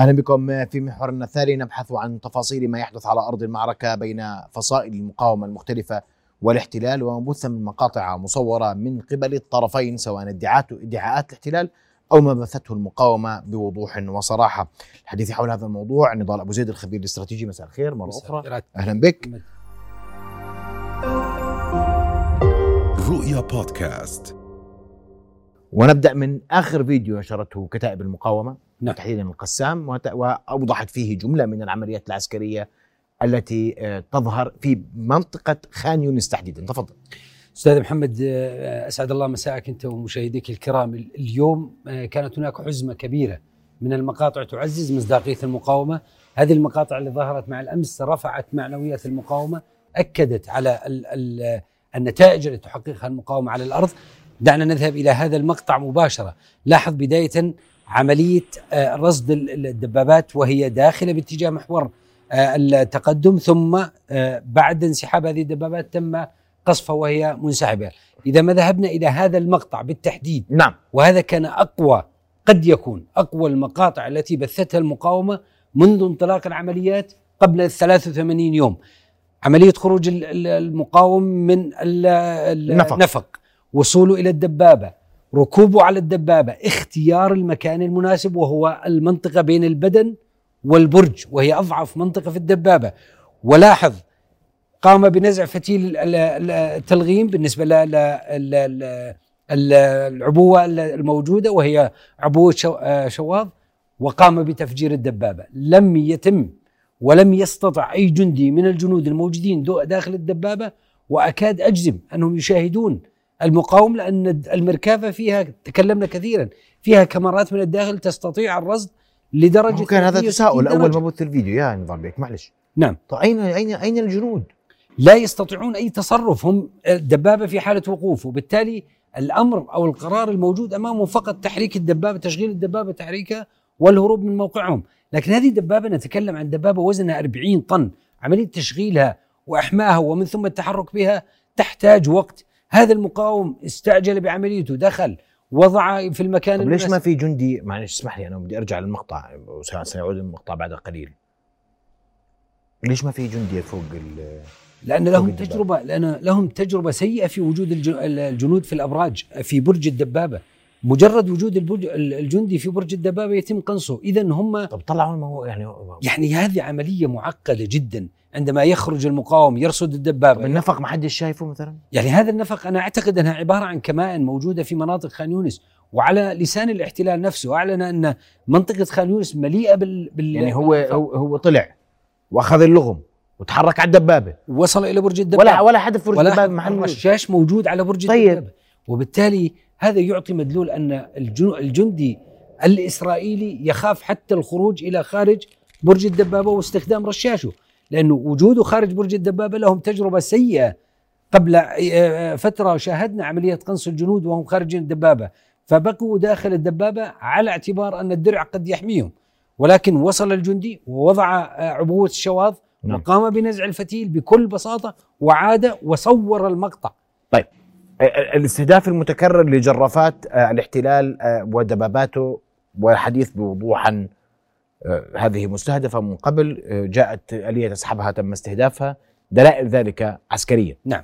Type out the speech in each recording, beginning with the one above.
أهلا بكم في محورنا الثاني. نبحث عن تفاصيل ما يحدث على أرض المعركة بين فصائل المقاومة المختلفة والاحتلال وما بث من مقاطع مصورة من قبل الطرفين سواء ادعاءات ادعاءات الاحتلال أو ما بثته المقاومة بوضوح وصراحة. الحديث حول هذا الموضوع نضال أبو زيد الخبير الاستراتيجي. مساء الخير مرة أخرى. أهلا بك. رؤيا بودكاست. ونبدأ من آخر فيديو نشرته كتائب المقاومة. نعم. تحديدا القسام وأوضحت فيه جملة من العمليات العسكرية التي آه، تظهر في منطقة خان يونس تحديدا. تفضل. أستاذ محمد آه، أسعد الله مساءك أنت ومشاهديك الكرام. اليوم آه، كانت هناك حزمة كبيرة من المقاطع تعزز مصداقية المقاومة. هذه المقاطع اللي ظهرت مع الأمس رفعت معنويات المقاومة أكدت على ال ال النتائج التي تحققها المقاومة على الأرض. دعنا نذهب إلى هذا المقطع مباشرة. لاحظ بداية عملية آه، رصد الدبابات وهي داخلة باتجاه محور آه، التقدم ثم آه، بعد انسحاب هذه الدبابات تم قصفها وهي منسحبة. إذا ما ذهبنا إلى هذا المقطع بالتحديد نعم. وهذا كان أقوى قد يكون أقوى المقاطع التي بثتها المقاومة منذ انطلاق العمليات قبل ال 83 يوم. عملية خروج المقاوم من النفق, النفق وصوله إلى الدبابة. ركوبه على الدبابة اختيار المكان المناسب وهو المنطقة بين البدن والبرج وهي أضعف منطقة في الدبابة. ولاحظ قام بنزع فتيل التلغيم بالنسبة للعبوه الموجودة وهي عبوة شواظ وقام بتفجير الدبابة. لم يتم ولم يستطع أي جندي من الجنود الموجودين داخل الدبابة وأكاد أجزم أنهم يشاهدون المقاوم لأن المركافه فيها تكلمنا كثيرا فيها كاميرات من الداخل تستطيع الرصد لدرجة كان هذا تساؤل. أول ما بث الفيديو. يا نظام بيك معلش. نعم. طيب اين اين أين الجنود؟ لا يستطيعون أي تصرف. هم الدبابة في حالة وقوف وبالتالي الأمر أو القرار الموجود أمامهم فقط تحريك الدبابة تشغيل الدبابة تحريكها والهروب من موقعهم. لكن هذه الدبابة نتكلم عن دبابة وزنها 40 طن عملية تشغيلها واحمائها ومن ثم التحرك بها تحتاج وقت هذا المقاوم استعجل بعمليته دخل وضع في المكان طب ليش ما في جندي؟ معلش اسمح لي أنا بدي أرجع للمقطع سيعود المقطع بعد قليل. ليش ما في جندي فوق لأن لهم تجربة لأن لهم تجربة سيئة في وجود الجنود في الأبراج في برج الدبابة. مجرد وجود الجندي في برج الدبابة يتم قنصه. اذا هم طب طلعوا يعني يعني هذه عملية معقدة جدا. عندما يخرج المقاوم يرصد الدبابة. النفق ما حدش شايفه مثلا؟ يعني هذا النفق أنا أعتقد أنها عبارة عن كمائن موجودة في مناطق خان يونس. وعلى لسان الاحتلال نفسه أعلن أن منطقة خان يونس مليئة بال, بال يعني هو هو, هو طلع وأخذ اللغم وتحرك على الدبابة. وصل إلى برج الدبابة. ولا ولا حد في برج الدبابة محل رشاش موجود على برج طيب. الدبابة. وبالتالي هذا يعطي مدلول أن الجندي الإسرائيلي يخاف حتى الخروج إلى خارج برج الدبابة واستخدام رشاشه لأنه وجوده خارج برج الدبابة لهم تجربة سيئة. قبل آه، آه، فترة شاهدنا عملية قنص الجنود وهم خارجين الدبابة فبقوا داخل الدبابة على اعتبار أن الدرع قد يحميهم. ولكن وصل الجندي ووضع آه، عبوة الشواظ نعم. وقام بنزع الفتيل بكل بساطة وعاد وصور المقطع. طيب. الاستهداف المتكرر لجرافات الاحتلال ودباباته والحديث بوضوح عن آه، هذه مستهدفة من قبل آه، جاءت آلية أسحبها تم استهدافها دلائل ذلك عسكريا نعم.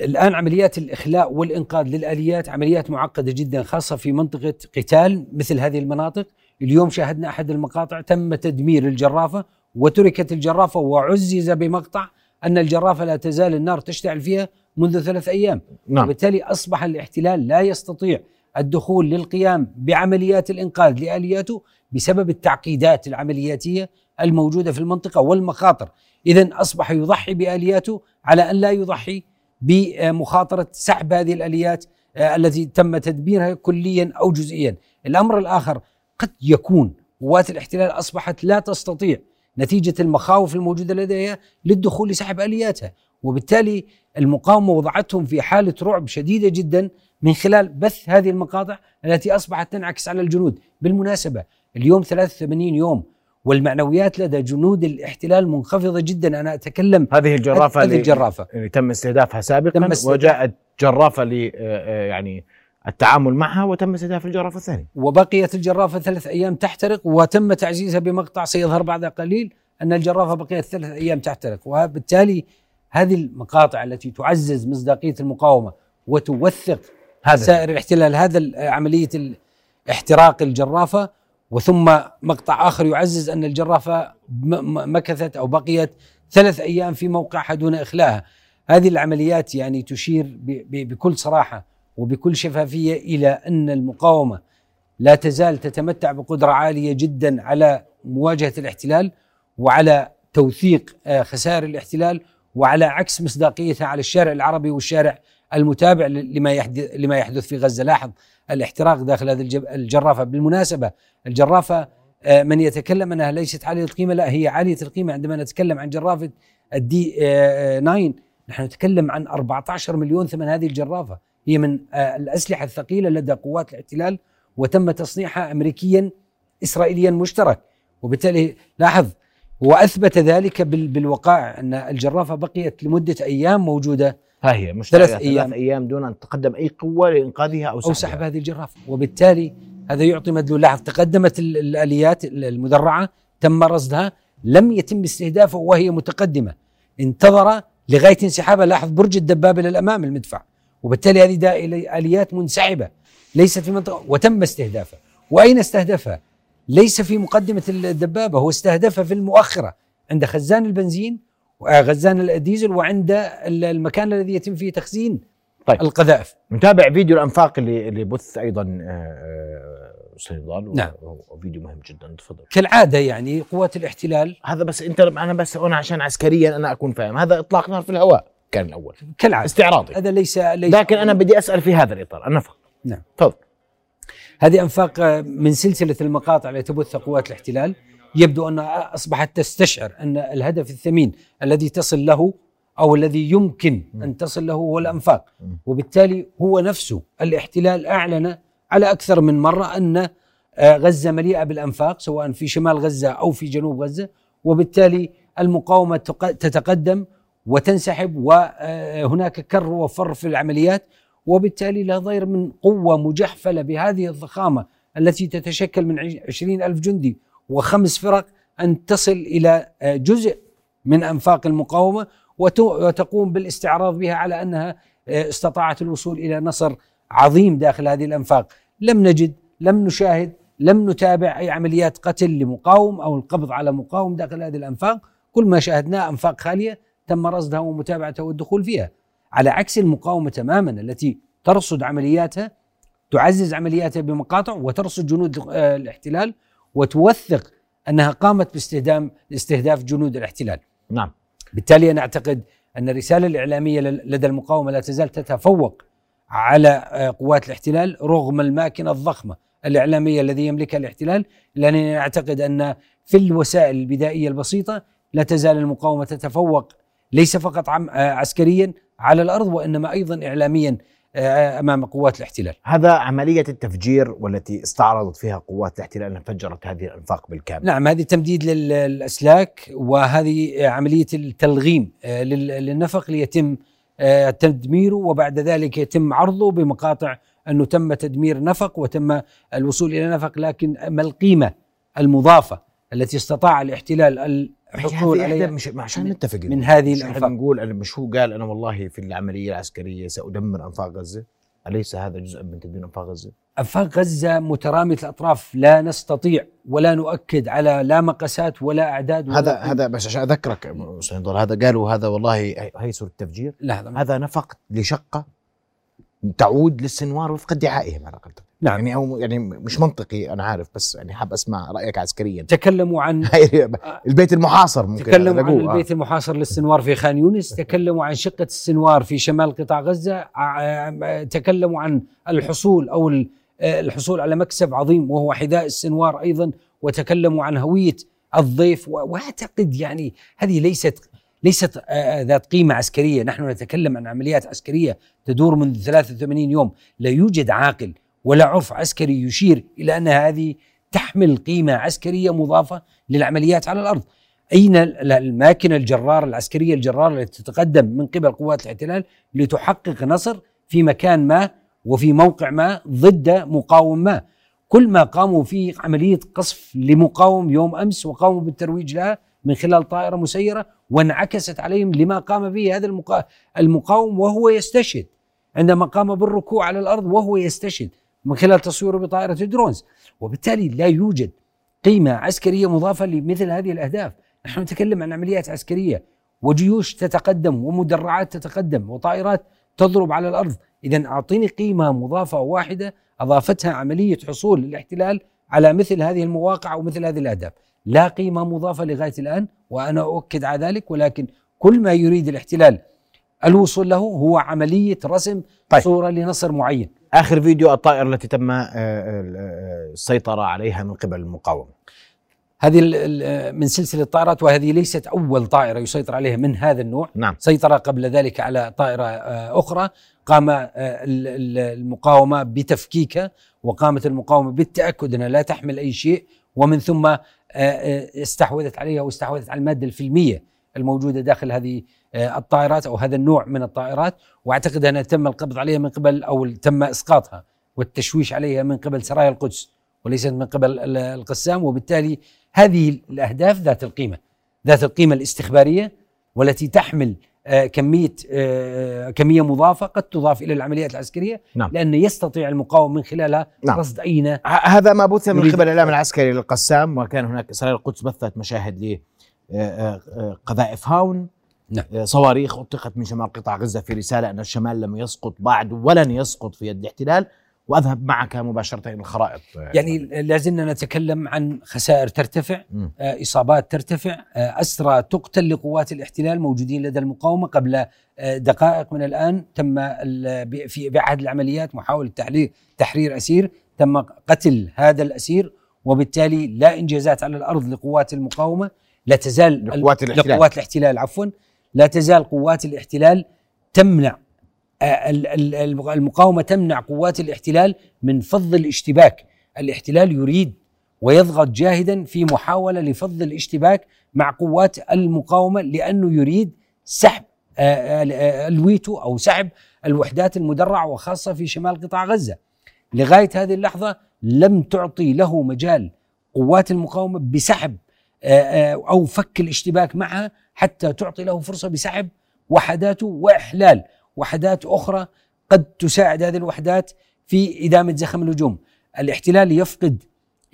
الآن عمليات الإخلاء والإنقاذ للآليات عمليات معقدة جدا خاصة في منطقة قتال مثل هذه المناطق. اليوم شاهدنا أحد المقاطع تم تدمير الجرافة وتركت الجرافة وعزز بمقطع أن الجرافة لا تزال النار تشتعل فيها منذ ثلاث أيام نعم. وبالتالي أصبح الاحتلال لا يستطيع الدخول للقيام بعمليات الإنقاذ لآلياته بسبب التعقيدات العملياتية الموجودة في المنطقة والمخاطر، اذا أصبح يضحي بآلياته على أن لا يضحي بمخاطرة سحب هذه الآليات آه، التي تم تدبيرها كليا أو جزئيا. الأمر الآخر قد يكون قوات الاحتلال أصبحت لا تستطيع نتيجة المخاوف الموجودة لديها للدخول لسحب آلياتها، وبالتالي المقاومة وضعتهم في حالة رعب شديدة جدا من خلال بث هذه المقاطع التي أصبحت تنعكس على الجنود، بالمناسبة اليوم 83 يوم والمعنويات لدى جنود الاحتلال منخفضة جدا. أنا أتكلم هذه الجرافة هذه الجرافة. اللي تم استهدافها سابقا تم استهداف. وجاءت جرافة ل آه، آه، يعني التعامل معها وتم استهداف الجرافة الثانية. وبقيت الجرافة ثلاث أيام تحترق وتم تعزيزها بمقطع سيظهر بعد قليل أن الجرافة بقيت ثلاث أيام تحترق. وبالتالي هذه المقاطع التي تعزز مصداقية المقاومة وتوثق هذا. سائر الاحتلال هذا عملية احتراق الجرافة. وثم مقطع آخر يعزز أن الجرافة مكثت أو بقيت ثلاث أيام في موقعها دون إخلاها. هذه العمليات يعني تشير بكل صراحة وبكل شفافية إلى أن المقاومة لا تزال تتمتع بقدرة عالية جدا على مواجهة الاحتلال وعلى توثيق آه، خسائر الاحتلال وعلى عكس مصداقيتها على الشارع العربي والشارع المتابع لما يحدث لما يحدث في غزة. لاحظ الاحتراق داخل هذه الجرافة. بالمناسبة الجرافة آه، من يتكلم أنها ليست عالية القيمة. لا هي عالية القيمة عندما نتكلم عن جرافة الدي 9 آه، نحن نتكلم عن 14 مليون ثمن هذه الجرافة. هي من الأسلحة الثقيلة لدى قوات الاحتلال وتم تصنيعها امريكيا اسرائيليا مشترك. وبالتالي لاحظ وأثبت ذلك بالوقائع أن الجرافة بقيت لمدة أيام موجودة. ها هي مش ثلاث أيام. ثلاث أيام دون أن تقدم أي قوة لإنقاذها أو سحبها. أو سحب هذه الجرافة. وبالتالي هذا يعطي مدلول. لاحظ تقدمت الآليات المدرعة تم رصدها لم يتم استهدافه وهي متقدمة. انتظر لغاية انسحابها. لاحظ برج الدبابه للامام المدفع. وبالتالي هذه آليات منسحبة ليست في منطقة وتم استهدافها. وأين استهدفها؟ ليس في مقدمة الدبابة هو استهدفها في المؤخرة عند خزان البنزين وخزان الديزل وعند المكان الذي يتم فيه تخزين طيب. القذائف. نتابع فيديو الأنفاق اللي اللي بث أيضا آه، آه، أستاذ نعم. فيديو مهم جدا. تفضل. كالعادة يعني قوات الاحتلال. هذا بس أنت أنا بس أنا عشان عسكريا أنا أكون فاهم. هذا إطلاق نار في الهواء. كان الأول. كالعادة. استعراضي. هذا ليس, ليس لكن أنا بدي أسأل في هذا الإطار. النفق نعم. تفضل. هذه أنفاق من سلسلة المقاطع التي تبث قوات الاحتلال. يبدو انها أصبحت تستشعر أن الهدف الثمين الذي تصل له أو الذي يمكن أن تصل له هو الأنفاق. وبالتالي هو نفسه. الاحتلال أعلن على أكثر من مرة أن آه، غزة مليئة بالأنفاق سواء في شمال غزة أو في جنوب غزة. وبالتالي المقاومة تتقدم. وتنسحب وهناك كر وفر في العمليات وبالتالي لا ضير من قوة مجحفلة بهذه الضخامة التي تتشكل من عشرين ألف جندي وخمس فرق أن تصل إلى جزء من أنفاق المقاومة وتقوم بالاستعراض بها على أنها استطاعت الوصول إلى نصر عظيم داخل هذه الأنفاق. لم نجد لم نشاهد لم نتابع أي عمليات قتل لمقاوم أو القبض على مقاوم داخل هذه الأنفاق. كل ما شاهدناه أنفاق خالية تم رصدها ومتابعتها والدخول فيها على عكس المقاومة تماما التي ترصد عملياتها تعزز عملياتها بمقاطع وترصد جنود آه، الاحتلال وتوثق أنها قامت باستهدام استهداف جنود الاحتلال. نعم. بالتالي أنا أعتقد أن الرسالة الإعلامية لدى المقاومة لا تزال تتفوق على آه، قوات الاحتلال رغم الماكنة الضخمة الإعلامية الذي يملكها الاحتلال لأنني أعتقد أن في الوسائل البدائية البسيطة لا تزال المقاومة تتفوق ليس فقط آه، عسكريا على الأرض وإنما أيضا اعلاميا آه، أمام قوات الاحتلال. هذا عملية التفجير والتي استعرضت فيها قوات الاحتلال انها فجرت هذه الأنفاق بالكامل. نعم هذه تمديد للأسلاك وهذه عملية التلغيم آه، للنفق ليتم تدميره وبعد ذلك يتم عرضه بمقاطع أنه تم تدمير نفق وتم الوصول إلى نفق لكن ما القيمة المضافة التي استطاع الاحتلال الحصول عليها. مش عشان نتفق من هذه الأنفاق. نقول أنا مش هو قال أنا والله في العملية العسكرية سأدمر أنفاق غزة؟ أليس هذا جزء من تدمير أنفاق غزة؟ أنفاق غزة مترامية الأطراف. لا نستطيع ولا نؤكد على لا مقاسات ولا أعداد ولا هذا هذا بس عشان أذكرك هذا قالوا هذا والله هي صوره التفجير. لا هذا نفق لشقة تعود للسنوار وفق ادعائهم على الأقل. نعم. يعني أو يعني مش منطقي أنا عارف بس يعني حاب أسمع رأيك عسكريا. تكلموا عن البيت المحاصر ممكن تكلموا عن البيت المحاصر للسنوار في خان يونس تكلموا عن شقة السنوار في شمال قطاع غزة تكلموا عن الحصول أو الحصول على مكسب عظيم وهو حذاء السنوار أيضا وتكلموا عن هوية الضيف وأعتقد يعني هذه ليست ليست ذات قيمة عسكرية. نحن نتكلم عن عمليات عسكرية تدور منذ 83 يوم. لا يوجد عاقل ولا عرف عسكري يشير إلى أن هذه تحمل قيمة عسكرية مضافة للعمليات على الأرض. أين الماكنة الجراره العسكرية الجراره التي تتقدم من قبل قوات الاحتلال لتحقق نصر في مكان ما وفي موقع ما ضد مقاوم ما؟ كل ما قاموا في عملية قصف لمقاوم يوم أمس وقاموا بالترويج لها من خلال طائرة مسيرة وانعكست عليهم لما قام به هذا المقاوم وهو يستشهد. عندما قام بالركوع على الأرض وهو يستشهد. من خلال تصويره بطائرة درونز وبالتالي لا يوجد قيمة عسكرية مضافة لمثل هذه الأهداف. نحن نتكلم عن عمليات عسكرية وجيوش تتقدم ومدرعات تتقدم وطائرات تضرب على الأرض. إذا أعطيني قيمة مضافة واحدة أضافتها عملية حصول الاحتلال على مثل هذه المواقع أو مثل هذه الأهداف. لا قيمة مضافة لغاية الآن وأنا أؤكد على ذلك ولكن كل ما يريد الاحتلال الوصول له هو عملية رسم طيب. صورة لنصر معين. آخر فيديو الطائرة التي تم آه، آه، السيطرة عليها من قبل المقاومة. هذه من سلسلة الطائرات وهذه ليست أول طائرة يسيطر عليها من هذا النوع. نعم. سيطر قبل ذلك على طائرة آه، أخرى. قام المقاومة بتفكيكها وقامت المقاومة بالتأكد أنها لا تحمل أي شيء ومن ثم استحوذت عليها واستحوذت على المادة الفيلمية. الموجودة داخل هذه آه، الطائرات أو هذا النوع من الطائرات وأعتقد انها تم القبض عليها من قبل أو تم إسقاطها والتشويش عليها من قبل سرايا القدس وليست من قبل القسام وبالتالي هذه الأهداف ذات القيمة ذات القيمة الاستخبارية والتي تحمل آه، كمية آه، كمية مضافة قد تضاف إلى العمليات العسكرية نعم. لأن يستطيع المقاوم من خلالها نعم. رصد اين هذا ما بث من قبل الإعلام العسكري للقسام وكان هناك اسرائيل القدس بثت مشاهد لقذائف هاون. نعم. آه، صواريخ أطلقت من شمال قطاع غزة في رسالة أن الشمال لم يسقط بعد ولن يسقط في يد الاحتلال. وأذهب معك مباشره إلى الخرائط. آه، يعني لازلنا نتكلم عن خسائر ترتفع م. آه، إصابات ترتفع أسرى تقتل لقوات الاحتلال موجودين لدى المقاومة قبل دقائق من الآن. تم في بعهد العمليات محاولة تحرير تحرير أسير. تم قتل هذا الأسير وبالتالي لا إنجازات على الأرض لقوات المقاومة. لا تزال لقوات الاحتلال. لقوات الاحتلال عفوا. لا تزال قوات الاحتلال تمنع آه، المقاومة تمنع قوات الاحتلال من فض الاشتباك، الاحتلال يريد ويضغط جاهدا في محاولة لفض الاشتباك مع قوات المقاومة لأنه يريد سحب آه، آه، الويتو أو سحب الوحدات المدرعة وخاصة في شمال قطاع غزة. لغاية هذه اللحظة لم تعطي له مجال قوات المقاومة بسحب أو فك الاشتباك معها حتى تعطي له فرصة بسحب وحداته وإحلال وحدات أخرى قد تساعد هذه الوحدات في إدامة زخم الهجوم. الاحتلال يفقد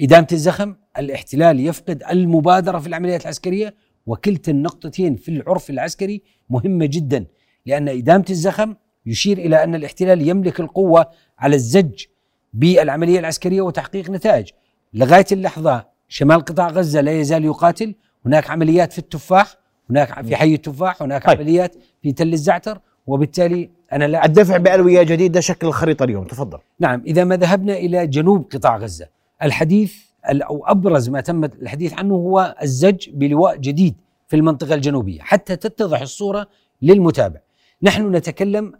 إدامة الزخم الاحتلال يفقد المبادرة في العمليات العسكرية وكلتا النقطتين في العرف العسكري مهمة جدا لأن إدامة الزخم يشير إلى أن الاحتلال يملك القوة على الزج بالعملية العسكرية وتحقيق نتائج. لغاية اللحظة شمال قطاع غزة لا يزال يقاتل. هناك عمليات في التفاح هناك في حي التفاح هناك طيب. عمليات في تل الزعتر وبالتالي أنا لا الدفع بألوية جديدة شكل الخريطة اليوم. تفضل. نعم إذا ما ذهبنا إلى جنوب قطاع غزة الحديث أو أبرز ما تم الحديث عنه هو الزج بلواء جديد في المنطقة الجنوبية حتى تتضح الصورة للمتابع. نحن نتكلم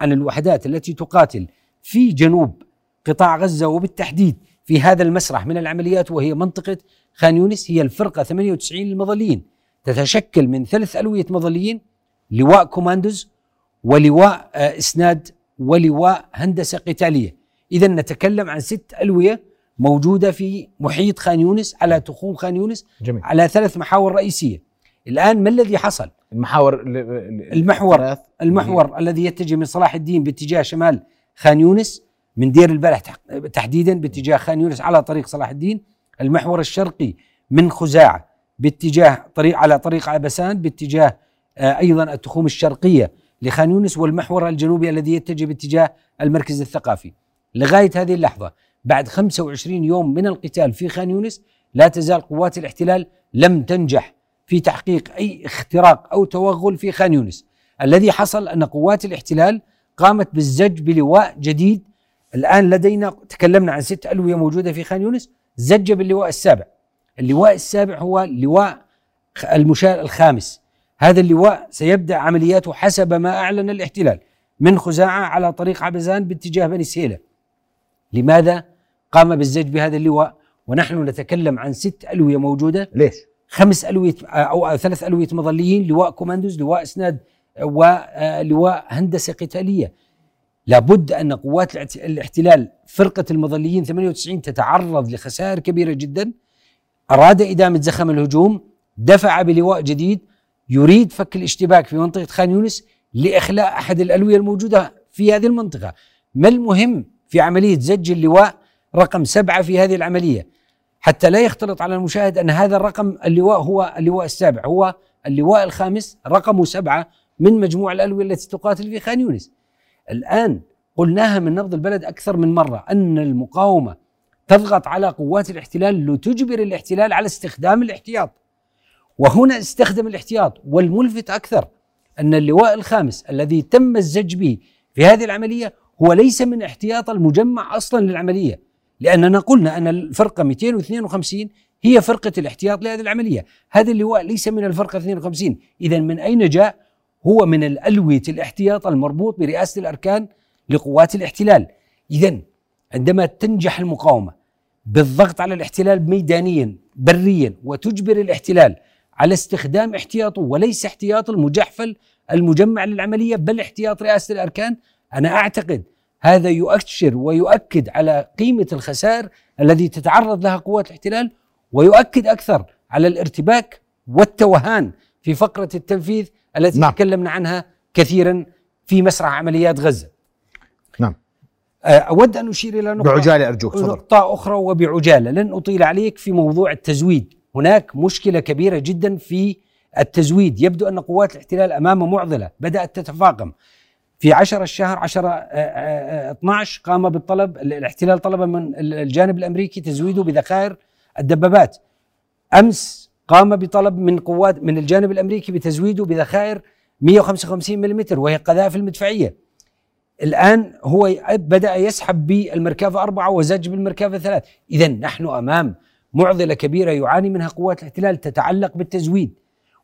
عن الوحدات التي تقاتل في جنوب قطاع غزة وبالتحديد في هذا المسرح من العمليات وهي منطقة خان يونس هي الفرقة 98 المظليين تتشكل من ثلاث ألوية مظليين لواء كوماندوز ولواء آه، إسناد ولواء هندسة قتالية إذا نتكلم عن ست ألوية موجودة في محيط خان يونس على تخوم خان يونس جميل. على ثلاث محاور رئيسية الآن ما الذي حصل؟ المحاور المحور المحور الذي يتجه من صلاح الدين باتجاه شمال خان يونس من دير البلح تحديدا باتجاه خان يونس على طريق صلاح الدين المحور الشرقي من خزاعة باتجاه طريق على طريق عبسان باتجاه آه، أيضا التخوم الشرقية لخان يونس والمحور الجنوبي الذي يتجه باتجاه المركز الثقافي. لغاية هذه اللحظة بعد 25 يوم من القتال في خان يونس لا تزال قوات الاحتلال لم تنجح في تحقيق أي اختراق أو توغل في خان يونس. الذي حصل أن قوات الاحتلال قامت بالزج بلواء جديد الآن لدينا تكلمنا عن ست ألوية موجودة في خان يونس زج باللواء السابع. اللواء السابع هو لواء المشاة الخامس. هذا اللواء سيبدأ عملياته حسب ما أعلن الاحتلال من خزاعة على طريق عبزان باتجاه بني سهيلة. لماذا قام بالزج بهذا اللواء؟ ونحن نتكلم عن ست ألوية موجودة. ليش؟ خمس ألوية أو ثلاث ألوية مظليين لواء كوماندوز لواء إسناد ولواء هندسة قتالية. لابد أن قوات الاحتلال فرقة المظليين 98 تتعرض لخسائر كبيرة جدا. أراد إدامة زخم الهجوم دفع بلواء جديد يريد فك الاشتباك في منطقة خان يونس لإخلاء أحد الألوية الموجودة في هذه المنطقة. ما المهم في عملية زج اللواء؟ رقم سبعة في هذه العملية. حتى لا يختلط على المشاهد أن هذا الرقم اللواء هو اللواء السابع هو اللواء الخامس رقمه سبعة من مجموع الألوية التي تقاتل في خان يونس. الآن قلناها من نبض البلد أكثر من مرة أن المقاومة تضغط على قوات الاحتلال لتجبر الاحتلال على استخدام الاحتياط. وهنا استخدم الاحتياط والملفت أكثر أن اللواء الخامس الذي تم الزج به في هذه العملية هو ليس من احتياط المجمع أصلا للعملية لأننا قلنا أن الفرقة 252 هي فرقة الاحتياط لهذه العملية، هذا اللواء ليس من الفرقة 52 اذا من أين جاء؟ هو من الألوية الاحتياط المربوط برئاسة الأركان لقوات الاحتلال. اذا عندما تنجح المقاومة بالضغط على الاحتلال ميدانيا بريا وتجبر الاحتلال على استخدام احتياطه وليس احتياط المجحفل المجمع للعملية بل احتياط رئاسة الأركان أنا أعتقد هذا يؤشر ويؤكد على قيمة الخسائر الذي تتعرض لها قوات الاحتلال ويؤكد أكثر على الارتباك والتوهان في فقرة التنفيذ التي نعم. تكلمنا عنها كثيرا في مسرح عمليات غزة. نعم. آه، أود أن أشير إلى نقطه بعجالة أرجوك تفضل نقطة أخرى وبعجالة لن أطيل عليك في موضوع التزويد هناك مشكلة كبيرة جدا في التزويد يبدو أن قوات الاحتلال أمام معضلة بدأت تتفاقم في 10 الشهر 10 آه، آه، آه، 12 قام بالطلب الاحتلال طلب من الجانب الأمريكي تزويده بذخائر الدبابات أمس قام بطلب من قوات من الجانب الأمريكي بتزويده بذخائر 155 ملم وهي القذائف المدفعية. الآن هو بدأ يسحب بالمركبة أربعة وزج بالمركبة ثلاث إذا نحن أمام معضلة كبيرة يعاني منها قوات الاحتلال تتعلق بالتزويد.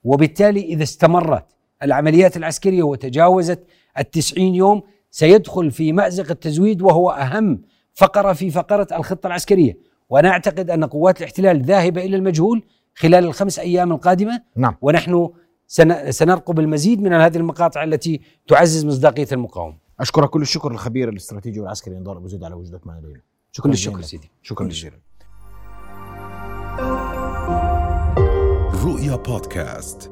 وبالتالي إذا استمرت العمليات العسكرية وتجاوزت التسعين يوم سيدخل في مأزق التزويد وهو أهم فقرة في فقرة الخطة العسكرية. وأنا أعتقد أن قوات الاحتلال ذاهبة إلى المجهول خلال الخمس أيام القادمة نعم. ونحن سن- سنرقب المزيد من هذه المقاطع التي تعزز مصداقية المقاومة أشكرك كل الشكر للخبير الاستراتيجي والعسكري نضال أبو زيد على وجودك معنا اليوم. شكرا كل جزيلا. الشكر لك. سيدي شكرا جزيلا. رؤيا بودكاست.